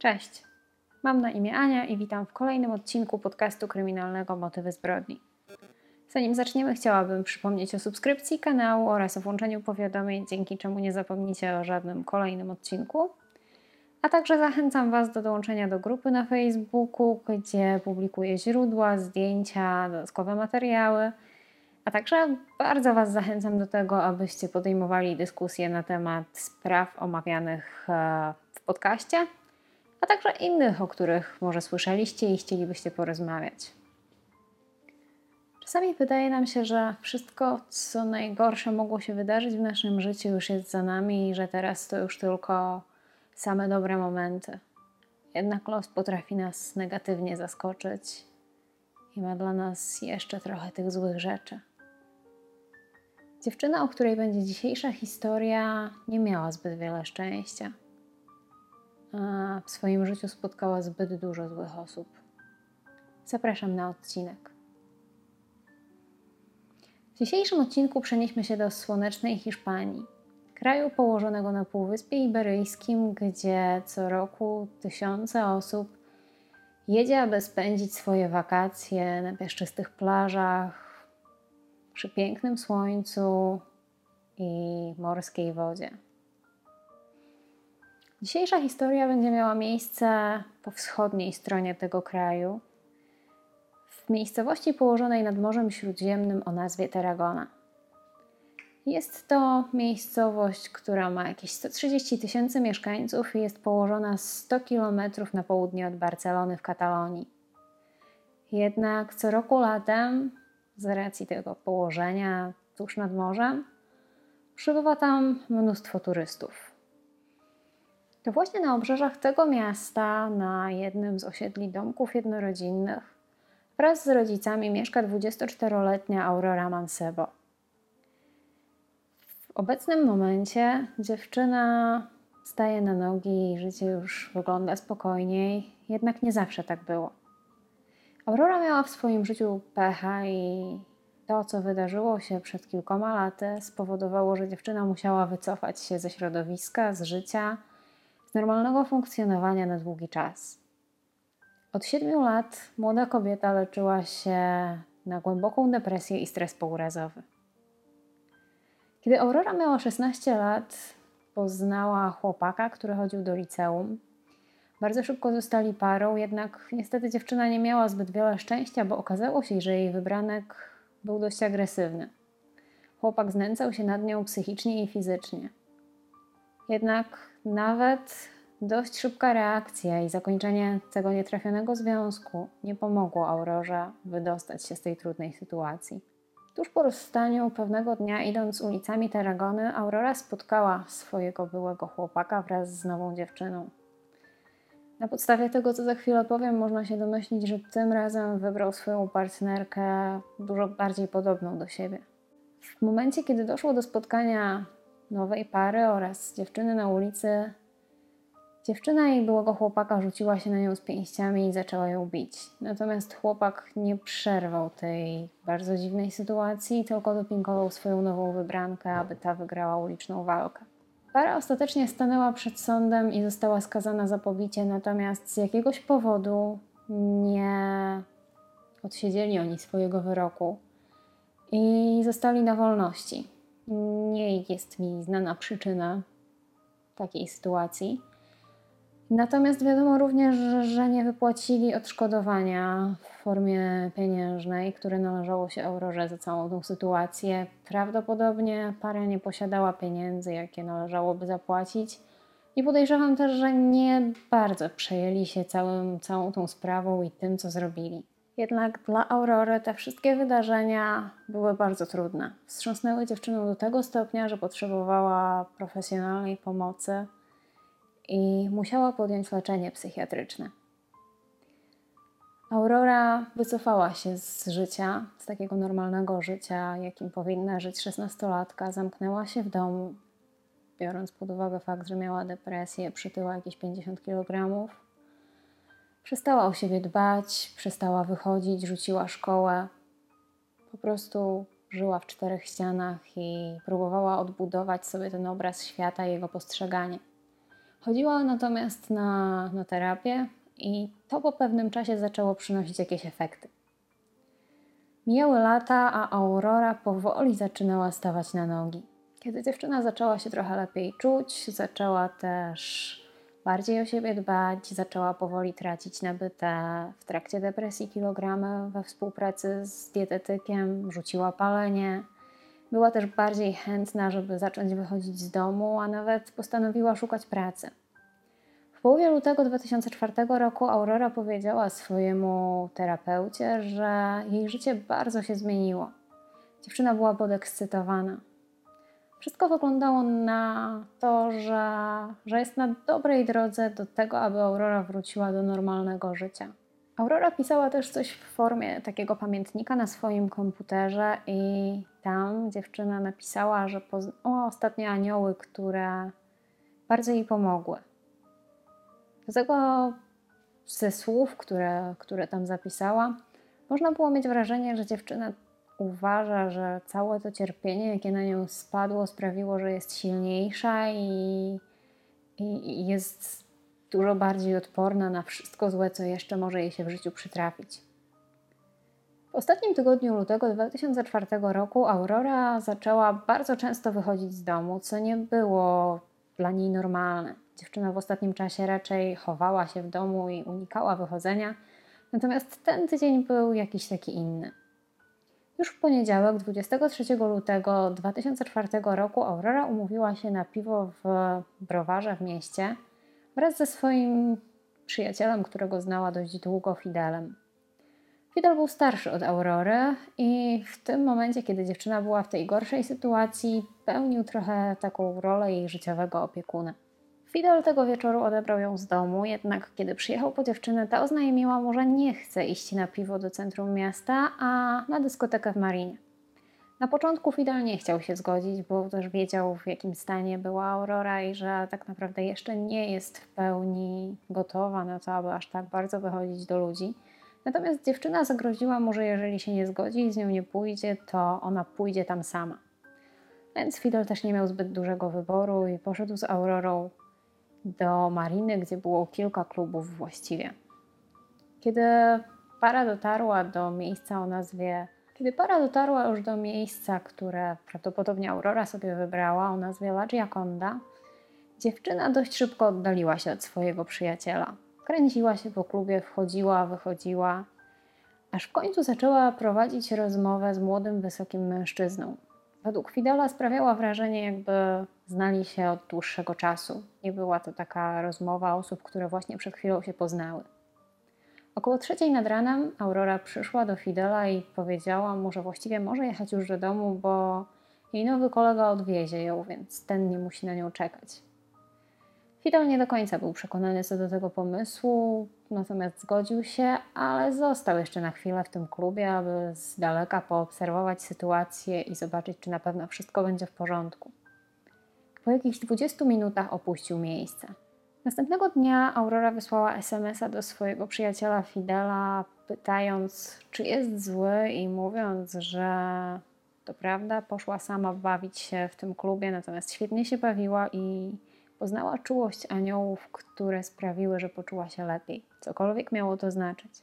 Cześć, mam na imię Ania i witam w kolejnym odcinku podcastu kryminalnego Motywy zbrodni. Zanim zaczniemy, chciałabym przypomnieć o subskrypcji kanału oraz o włączeniu powiadomień, dzięki czemu nie zapomnicie o żadnym kolejnym odcinku. A także zachęcam Was do dołączenia do grupy na Facebooku, gdzie publikuję źródła, zdjęcia, dodatkowe materiały. A także bardzo Was zachęcam do tego, abyście podejmowali dyskusje na temat spraw omawianych e, w podcaście, a także innych, o których może słyszeliście i chcielibyście porozmawiać. Czasami wydaje nam się, że wszystko, co najgorsze mogło się wydarzyć w naszym życiu, już jest za nami i że teraz to już tylko same dobre momenty. Jednak los potrafi nas negatywnie zaskoczyć i ma dla nas jeszcze trochę tych złych rzeczy. Dziewczyna, o której będzie dzisiejsza historia, nie miała zbyt wiele szczęścia. A w swoim życiu spotkała zbyt dużo złych osób. Zapraszam na odcinek. W dzisiejszym odcinku przenieśmy się do słonecznej Hiszpanii, kraju położonego na Półwyspie Iberyjskim, gdzie co roku tysiące osób jedzie, aby spędzić swoje wakacje na piaszczystych plażach, przy pięknym słońcu i morskiej wodzie. Dzisiejsza historia będzie miała miejsce po wschodniej stronie tego kraju, w miejscowości położonej nad Morzem Śródziemnym o nazwie Tarragona. Jest to miejscowość, która ma jakieś 130 tysięcy mieszkańców i jest położona 100 kilometrów na południe od Barcelony w Katalonii. Jednak co roku latem, z racji tego położenia tuż nad morzem, przybywa tam mnóstwo turystów. To właśnie na obrzeżach tego miasta, na jednym z osiedli domków jednorodzinnych, wraz z rodzicami mieszka 24-letnia Aurora Mansebo. W obecnym momencie dziewczyna staje na nogi i życie już wygląda spokojniej, jednak nie zawsze tak było. Aurora miała w swoim życiu pecha i to, co wydarzyło się przed kilkoma laty, spowodowało, że dziewczyna musiała wycofać się ze środowiska, z życia, normalnego funkcjonowania na długi czas. Od siedmiu lat młoda kobieta leczyła się na głęboką depresję i stres pourazowy. Kiedy Aurora miała 16 lat, poznała chłopaka, który chodził do liceum. Bardzo szybko zostali parą, jednak niestety dziewczyna nie miała zbyt wiele szczęścia, bo okazało się, że jej wybranek był dość agresywny. Chłopak znęcał się nad nią psychicznie i fizycznie. Jednak nawet dość szybka reakcja i zakończenie tego nietrafionego związku nie pomogło Aurorze wydostać się z tej trudnej sytuacji. Tuż po rozstaniu pewnego dnia, idąc ulicami Tarragony, Aurora spotkała swojego byłego chłopaka wraz z nową dziewczyną. Na podstawie tego, co za chwilę powiem, można się domyślić, że tym razem wybrał swoją partnerkę dużo bardziej podobną do siebie. W momencie, kiedy doszło do spotkania nowej pary oraz dziewczyny na ulicy, dziewczyna jej byłego chłopaka rzuciła się na nią z pięściami i zaczęła ją bić. Natomiast chłopak nie przerwał tej bardzo dziwnej sytuacji, tylko dopingował swoją nową wybrankę, aby ta wygrała uliczną walkę. Para ostatecznie stanęła przed sądem i została skazana za pobicie, natomiast z jakiegoś powodu nie odsiedzieli oni swojego wyroku i zostali na wolności. Nie jest mi znana przyczyna takiej sytuacji. Natomiast wiadomo również, że nie wypłacili odszkodowania w formie pieniężnej, które należało się Aurorze za całą tą sytuację. Prawdopodobnie para nie posiadała pieniędzy, jakie należałoby zapłacić. I podejrzewam też, że nie bardzo przejęli się całym, całą tą sprawą i tym, co zrobili. Jednak dla Aurory te wszystkie wydarzenia były bardzo trudne. Wstrząsnęły dziewczyną do tego stopnia, że potrzebowała profesjonalnej pomocy i musiała podjąć leczenie psychiatryczne. Aurora wycofała się z życia, z takiego normalnego życia, jakim powinna żyć szesnastolatka. Zamknęła się w domu, biorąc pod uwagę fakt, że miała depresję, przytyła jakieś 50 kg. Przestała o siebie dbać, przestała wychodzić, rzuciła szkołę. Po prostu żyła w czterech ścianach i próbowała odbudować sobie ten obraz świata i jego postrzeganie. Chodziła natomiast na, na terapię i to po pewnym czasie zaczęło przynosić jakieś efekty. Mijały lata, a Aurora powoli zaczynała stawać na nogi. Kiedy dziewczyna zaczęła się trochę lepiej czuć, zaczęła też bardziej o siebie dbać, zaczęła powoli tracić nabyte w trakcie depresji kilogramy we współpracy z dietetykiem, rzuciła palenie. Była też bardziej chętna, żeby zacząć wychodzić z domu, a nawet postanowiła szukać pracy. W połowie lutego 2004 roku Aurora powiedziała swojemu terapeucie, że jej życie bardzo się zmieniło. Dziewczyna była podekscytowana. Wszystko wyglądało na to, że, że jest na dobrej drodze do tego, aby Aurora wróciła do normalnego życia. Aurora pisała też coś w formie takiego pamiętnika na swoim komputerze, i tam dziewczyna napisała, że poznała ostatnie anioły, które bardzo jej pomogły. Dlatego ze słów, które, które tam zapisała, można było mieć wrażenie, że dziewczyna uważa, że całe to cierpienie, jakie na nią spadło, sprawiło, że jest silniejsza i, i, jest dużo bardziej odporna na wszystko złe, co jeszcze może jej się w życiu przytrafić. W ostatnim tygodniu lutego 2004 roku Aurora zaczęła bardzo często wychodzić z domu, co nie było dla niej normalne. Dziewczyna w ostatnim czasie raczej chowała się w domu i unikała wychodzenia, natomiast ten tydzień był jakiś taki inny. Już w poniedziałek, 23 lutego 2004 roku, Aurora umówiła się na piwo w browarze w mieście wraz ze swoim przyjacielem, którego znała dość długo, Fidelem. Fidel był starszy od Aurory i w tym momencie, kiedy dziewczyna była w tej gorszej sytuacji, pełnił trochę taką rolę jej życiowego opiekuna. Fidel tego wieczoru odebrał ją z domu, jednak kiedy przyjechał po dziewczynę, ta oznajmiła mu, że nie chce iść na piwo do centrum miasta, a na dyskotekę w Marinie. Na początku Fidel nie chciał się zgodzić, bo też wiedział, w jakim stanie była Aurora i że tak naprawdę jeszcze nie jest w pełni gotowa na to, aby aż tak bardzo wychodzić do ludzi. Natomiast dziewczyna zagroziła mu, że jeżeli się nie zgodzi i z nią nie pójdzie, to ona pójdzie tam sama. Więc Fidel też nie miał zbyt dużego wyboru i poszedł z Aurorą do mariny, gdzie było kilka klubów właściwie. Kiedy para dotarła do miejsca o nazwie kiedy para dotarła już do miejsca, które prawdopodobnie Aurora sobie wybrała o nazwie La Gioconda, dziewczyna dość szybko oddaliła się od swojego przyjaciela. Kręciła się po klubie, wchodziła, wychodziła, aż w końcu zaczęła prowadzić rozmowę z młodym, wysokim mężczyzną. Według Fidela sprawiała wrażenie, jakby znali się od dłuższego czasu. Nie była to taka rozmowa osób, które właśnie przed chwilą się poznały. Około trzeciej nad ranem Aurora przyszła do Fidela i powiedziała mu, że właściwie może jechać już do domu, bo jej nowy kolega odwiezie ją, więc ten nie musi na nią czekać. Fidel nie do końca był przekonany co do tego pomysłu, natomiast zgodził się, ale został jeszcze na chwilę w tym klubie, aby z daleka poobserwować sytuację i zobaczyć, czy na pewno wszystko będzie w porządku. Po jakichś 20 minutach opuścił miejsce. Następnego dnia Aurora wysłała SMS-a do swojego przyjaciela Fidela, pytając, czy jest zły, i mówiąc, że to prawda, poszła sama bawić się w tym klubie, natomiast świetnie się bawiła i poznała czułość aniołów, które sprawiły, że poczuła się lepiej, cokolwiek miało to znaczyć.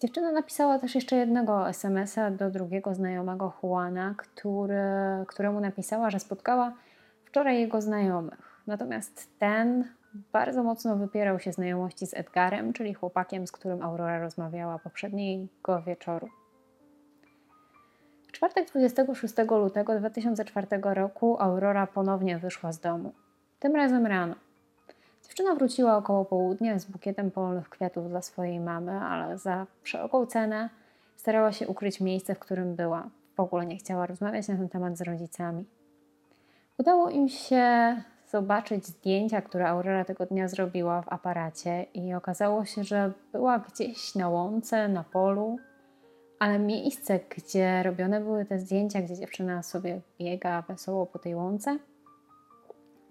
Dziewczyna napisała też jeszcze jednego SMS-a do drugiego znajomego Juana, który, któremu napisała, że spotkała wczoraj jego znajomych. Natomiast ten bardzo mocno wypierał się znajomości z Edgarem, czyli chłopakiem, z którym Aurora rozmawiała poprzedniego wieczoru. W czwartek 26 lutego 2004 roku Aurora ponownie wyszła z domu. Tym razem rano. Dziewczyna wróciła około południa z bukietem polnych kwiatów dla swojej mamy, ale za wszelką cenę starała się ukryć miejsce, w którym była. W ogóle nie chciała rozmawiać na ten temat z rodzicami. Udało im się zobaczyć zdjęcia, które Aurora tego dnia zrobiła w aparacie, i okazało się, że była gdzieś na łące, na polu, ale miejsce, gdzie robione były te zdjęcia, gdzie dziewczyna sobie biega wesoło po tej łące,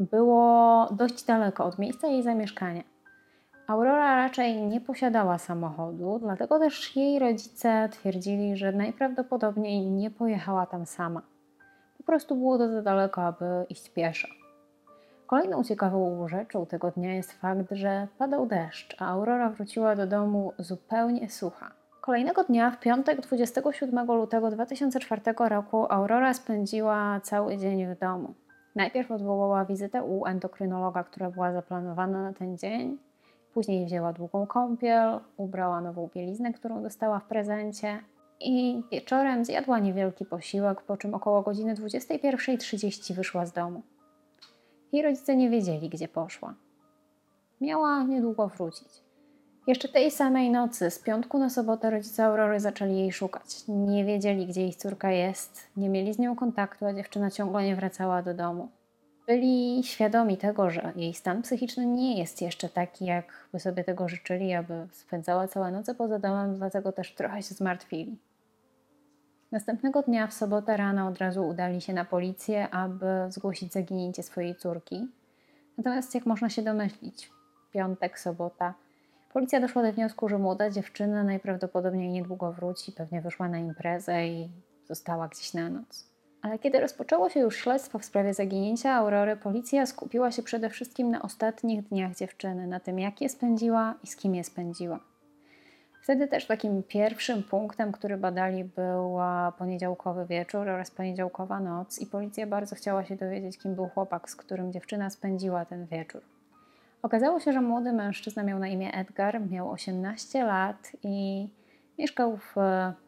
było dość daleko od miejsca jej zamieszkania. Aurora raczej nie posiadała samochodu, dlatego też jej rodzice twierdzili, że najprawdopodobniej nie pojechała tam sama. Po prostu było to za daleko, aby iść pieszo. Kolejną ciekawą rzeczą tego dnia jest fakt, że padał deszcz, a Aurora wróciła do domu zupełnie sucha. Kolejnego dnia, w piątek 27 lutego 2004 roku, Aurora spędziła cały dzień w domu. Najpierw odwołała wizytę u endokrynologa, która była zaplanowana na ten dzień. Później wzięła długą kąpiel, ubrała nową bieliznę, którą dostała w prezencie i wieczorem zjadła niewielki posiłek, po czym około godziny 21.30 wyszła z domu. Jej rodzice nie wiedzieli, gdzie poszła. Miała niedługo wrócić. Jeszcze tej samej nocy, z piątku na sobotę, rodzice Aurory zaczęli jej szukać. Nie wiedzieli, gdzie ich córka jest, nie mieli z nią kontaktu, a dziewczyna ciągle nie wracała do domu. Byli świadomi tego, że jej stan psychiczny nie jest jeszcze taki, jak by sobie tego życzyli, aby spędzała całe noce poza domem, dlatego też trochę się zmartwili. Następnego dnia, w sobotę rano, od razu udali się na policję, aby zgłosić zaginięcie swojej córki. Natomiast, jak można się domyślić, piątek, sobota, policja doszła do wniosku, że młoda dziewczyna najprawdopodobniej niedługo wróci, pewnie wyszła na imprezę i została gdzieś na noc. Ale kiedy rozpoczęło się już śledztwo w sprawie zaginięcia Aurory, policja skupiła się przede wszystkim na ostatnich dniach dziewczyny, na tym, jak je spędziła i z kim je spędziła. Wtedy też takim pierwszym punktem, który badali, był poniedziałkowy wieczór oraz poniedziałkowa noc, i policja bardzo chciała się dowiedzieć, kim był chłopak, z którym dziewczyna spędziła ten wieczór. Okazało się, że młody mężczyzna miał na imię Edgar, miał 18 lat i mieszkał w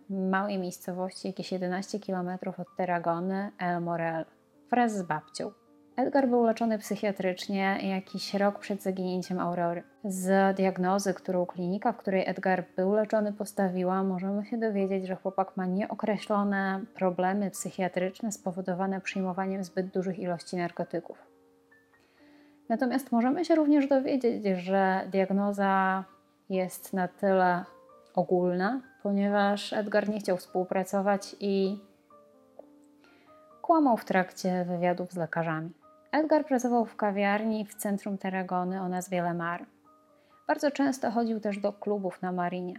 małej miejscowości, jakieś 11 km od Terragony, El Morel, wraz z babcią. Edgar był leczony psychiatrycznie jakiś rok przed zaginięciem Aurory. Z diagnozy, którą klinika, w której Edgar był leczony, postawiła, możemy się dowiedzieć, że chłopak ma nieokreślone problemy psychiatryczne spowodowane przyjmowaniem zbyt dużych ilości narkotyków. Natomiast możemy się również dowiedzieć, że diagnoza jest na tyle ogólna, ponieważ Edgar nie chciał współpracować i kłamał w trakcie wywiadów z lekarzami. Edgar pracował w kawiarni w centrum Tarragony o nazwie Lemar. Bardzo często chodził też do klubów na Marinie.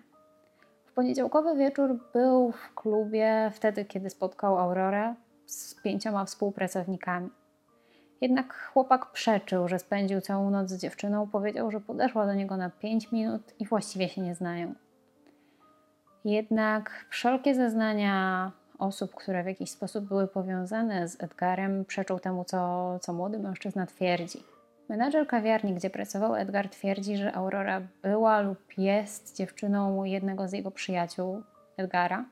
W poniedziałkowy wieczór był w klubie wtedy, kiedy spotkał Aurorę z pięcioma współpracownikami. Jednak chłopak przeczył, że spędził całą noc z dziewczyną, powiedział, że podeszła do niego na 5 minut i właściwie się nie znają. Jednak wszelkie zeznania osób, które w jakiś sposób były powiązane z Edgarem, przeczą temu, co, co młody mężczyzna twierdzi. Menadżer kawiarni, gdzie pracował Edgar, twierdzi, że Aurora była lub jest dziewczyną jednego z jego przyjaciół, Edgara.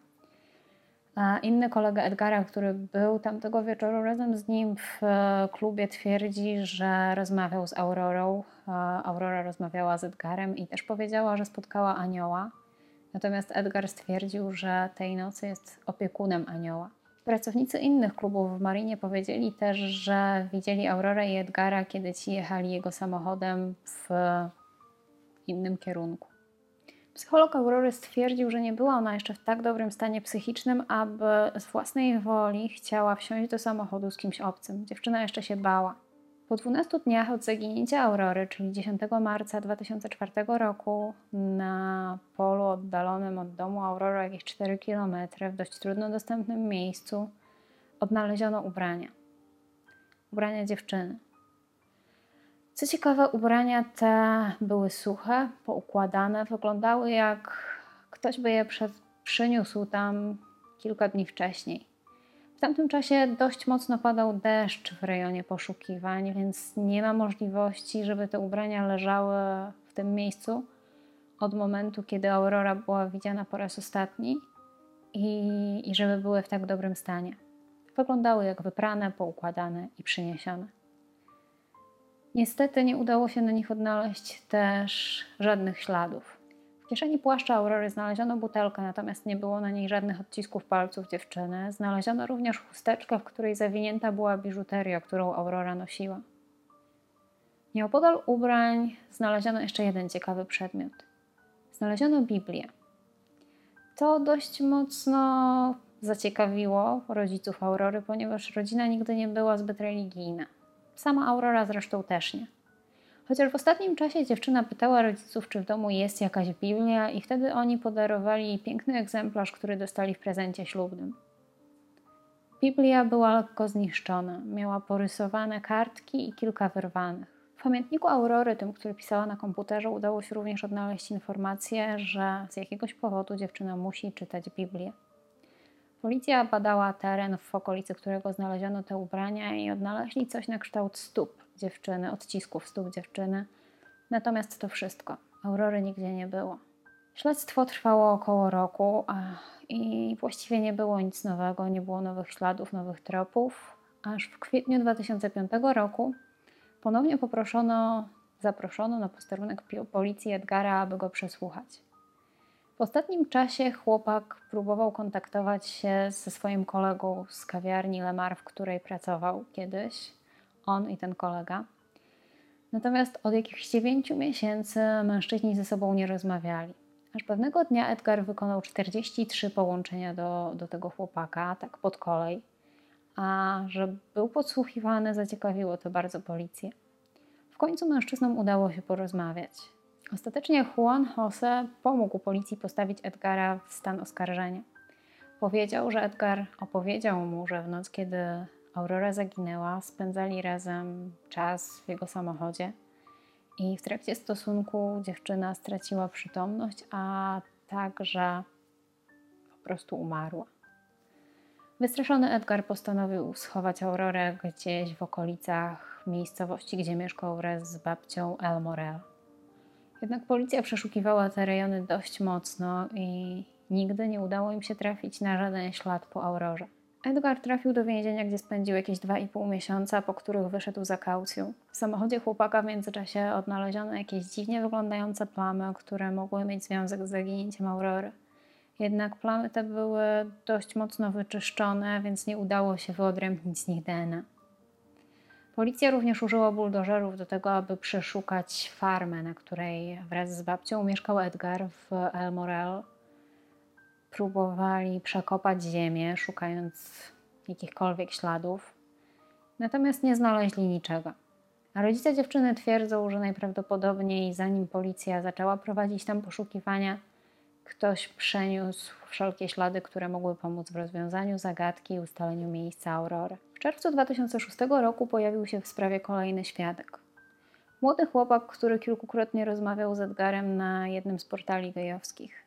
Inny kolega Edgara, który był tamtego wieczoru razem z nim w e, klubie, twierdzi, że rozmawiał z Aurorą. Aurora rozmawiała z Edgarem i też powiedziała, że spotkała anioła. Natomiast Edgar stwierdził, że tej nocy jest opiekunem anioła. Pracownicy innych klubów w Marinie powiedzieli też, że widzieli Aurorę i Edgara, kiedy ci jechali jego samochodem w innym kierunku. Psycholog Aurory stwierdził, że nie była ona jeszcze w tak dobrym stanie psychicznym, aby z własnej woli chciała wsiąść do samochodu z kimś obcym. Dziewczyna jeszcze się bała. Po 12 dniach od zaginięcia Aurory, czyli 10 marca 2004 roku, na polu oddalonym od domu Aurory jakieś 4 km, w dość trudno dostępnym miejscu, odnaleziono ubrania. Ubrania dziewczyny. Co ciekawe, ubrania te były suche, poukładane, wyglądały jak ktoś by je przed, przyniósł tam kilka dni wcześniej. W tamtym czasie dość mocno padał deszcz w rejonie poszukiwań, więc nie ma możliwości, żeby te ubrania leżały w tym miejscu od momentu, kiedy Aurora była widziana po raz ostatni i, i żeby były w tak dobrym stanie. Wyglądały jak wyprane, poukładane i przyniesione. Niestety nie udało się na nich odnaleźć też żadnych śladów. W kieszeni płaszcza Aurory znaleziono butelkę, natomiast nie było na niej żadnych odcisków palców dziewczyny. Znaleziono również chusteczkę, w której zawinięta była biżuteria, którą Aurora nosiła. Nieopodal ubrań znaleziono jeszcze jeden ciekawy przedmiot. Znaleziono Biblię. To dość mocno zaciekawiło rodziców Aurory, ponieważ rodzina nigdy nie była zbyt religijna. Sama Aurora zresztą też nie. Chociaż w ostatnim czasie dziewczyna pytała rodziców, czy w domu jest jakaś Biblia, i wtedy oni podarowali jej piękny egzemplarz, który dostali w prezencie ślubnym. Biblia była lekko zniszczona. Miała porysowane kartki i kilka wyrwanych. W pamiętniku Aurory, tym, który pisała na komputerze, udało się również odnaleźć informację, że z jakiegoś powodu dziewczyna musi czytać Biblię. Policja badała teren, w okolicy którego znaleziono te ubrania i odnaleźli coś na kształt stóp dziewczyny, odcisków stóp dziewczyny. Natomiast to wszystko. Aurory nigdzie nie było. Śledztwo trwało około roku i właściwie nie było nic nowego, nie było nowych śladów, nowych tropów, aż w kwietniu 2005 roku ponownie poproszono, zaproszono na posterunek policji Edgara, aby go przesłuchać. W ostatnim czasie chłopak próbował kontaktować się ze swoim kolegą z kawiarni Lemar, w której pracował kiedyś, on i ten kolega. Natomiast od jakichś dziewięciu miesięcy mężczyźni ze sobą nie rozmawiali. Aż pewnego dnia Edgar wykonał 43 połączenia do, do tego chłopaka, tak pod kolej. A że był podsłuchiwany, zaciekawiło to bardzo policję. W końcu mężczyznom udało się porozmawiać. Ostatecznie Juan Jose pomógł policji postawić Edgara w stan oskarżenia. Powiedział, że Edgar opowiedział mu, że w noc, kiedy Aurora zaginęła, spędzali razem czas w jego samochodzie i w trakcie stosunku dziewczyna straciła przytomność, a także po prostu umarła. Wystraszony Edgar postanowił schować Aurorę gdzieś w okolicach miejscowości, gdzie mieszkał wraz z babcią El Morel. Jednak policja przeszukiwała te rejony dość mocno i nigdy nie udało im się trafić na żaden ślad po Aurorze. Edgar trafił do więzienia, gdzie spędził jakieś 2,5 miesiąca, po których wyszedł za kaucją. W samochodzie chłopaka w międzyczasie odnaleziono jakieś dziwnie wyglądające plamy, które mogły mieć związek z zaginięciem Aurory. Jednak plamy te były dość mocno wyczyszczone, więc nie udało się wyodrębnić z nich DNA. Policja również użyła buldożerów do tego, aby przeszukać farmę, na której wraz z babcią mieszkał Edgar w El Morel próbowali przekopać ziemię, szukając jakichkolwiek śladów, natomiast nie znaleźli niczego. A rodzice dziewczyny twierdzą, że najprawdopodobniej zanim policja zaczęła prowadzić tam poszukiwania, ktoś przeniósł wszelkie ślady, które mogły pomóc w rozwiązaniu zagadki i ustaleniu miejsca Aurory. W czerwcu 2006 roku pojawił się w sprawie kolejny świadek. Młody chłopak, który kilkukrotnie rozmawiał z Edgarem na jednym z portali gejowskich.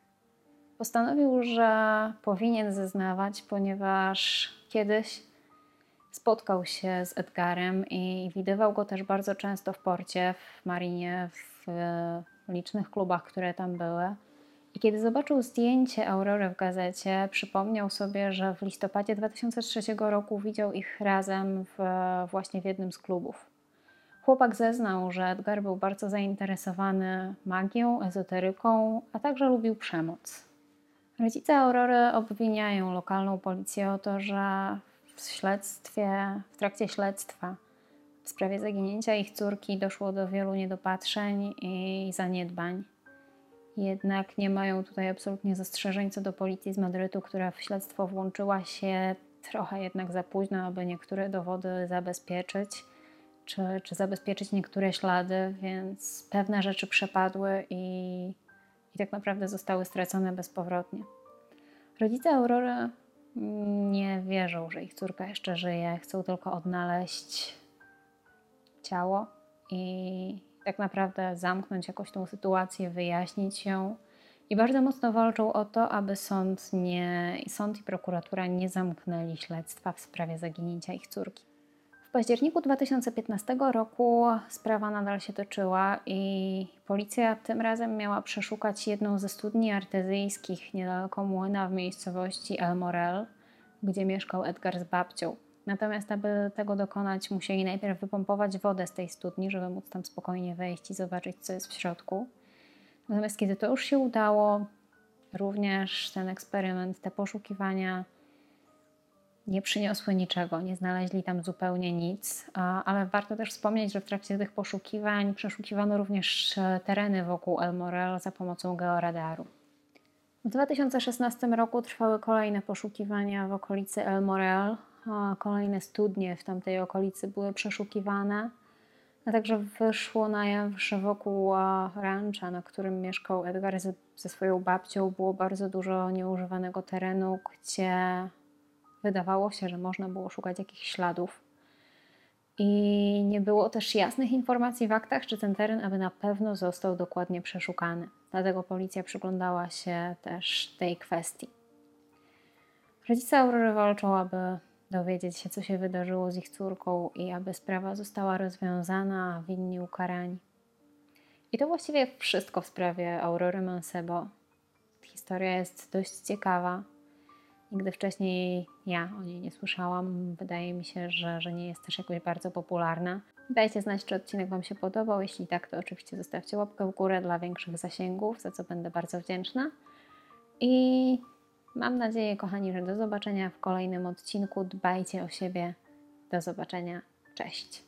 Postanowił, że powinien zeznawać, ponieważ kiedyś spotkał się z Edgarem i widywał go też bardzo często w porcie, w marinie, w licznych klubach, które tam były. I kiedy zobaczył zdjęcie Aurory w gazecie, przypomniał sobie, że w listopadzie 2003 roku widział ich razem w, właśnie w jednym z klubów. Chłopak zeznał, że Edgar był bardzo zainteresowany magią, ezoteryką, a także lubił przemoc. Rodzice Aurory obwiniają lokalną policję o to, że w śledztwie, w trakcie śledztwa w sprawie zaginięcia ich córki doszło do wielu niedopatrzeń i zaniedbań. Jednak nie mają tutaj absolutnie zastrzeżeń co do policji z Madrytu, która w śledztwo włączyła się trochę jednak za późno, aby niektóre dowody zabezpieczyć, czy, czy zabezpieczyć niektóre ślady, więc pewne rzeczy przepadły i i tak naprawdę zostały stracone bezpowrotnie. Rodzice Aurory nie wierzą, że ich córka jeszcze żyje, chcą tylko odnaleźć ciało i tak naprawdę zamknąć jakoś tą sytuację, wyjaśnić ją. I bardzo mocno walczą o to, aby sąd, nie, sąd i prokuratura nie zamknęli śledztwa w sprawie zaginięcia ich córki październiku 2015 roku sprawa nadal się toczyła i policja tym razem miała przeszukać jedną ze studni artezyjskich niedaleko młyna w miejscowości El Morel, gdzie mieszkał Edgar z babcią. Natomiast, aby tego dokonać, musieli najpierw wypompować wodę z tej studni, żeby móc tam spokojnie wejść i zobaczyć, co jest w środku. Natomiast, kiedy to już się udało, również ten eksperyment, te poszukiwania nie przyniosły niczego, nie znaleźli tam zupełnie nic, ale warto też wspomnieć, że w trakcie tych poszukiwań przeszukiwano również e, tereny wokół El Morel za pomocą georadaru. W 2016 roku trwały kolejne poszukiwania w okolicy El Morel, kolejne studnie w tamtej okolicy były przeszukiwane, a także wyszło na jaw, że wokół rancha, na którym mieszkał Edgar ze, ze swoją babcią, było bardzo dużo nieużywanego terenu, gdzie wydawało się, że można było szukać jakichś śladów. I nie było też jasnych informacji w aktach, czy ten teren aby na pewno został dokładnie przeszukany. Dlatego policja przyglądała się też tej kwestii. Rodzice Aurory walczą, aby dowiedzieć się, co się wydarzyło z ich córką i aby sprawa została rozwiązana, a winni ukarani. I to właściwie wszystko w sprawie Aurory Mansebo. Historia jest dość ciekawa. Nigdy wcześniej ja o niej nie słyszałam. Wydaje mi się, że, że nie jest też jakoś bardzo popularna. Dajcie znać, czy odcinek Wam się podobał. Jeśli tak, to oczywiście zostawcie łapkę w górę dla większych zasięgów, za co będę bardzo wdzięczna. I mam nadzieję, kochani, że do zobaczenia w kolejnym odcinku. Dbajcie o siebie. Do zobaczenia. Cześć.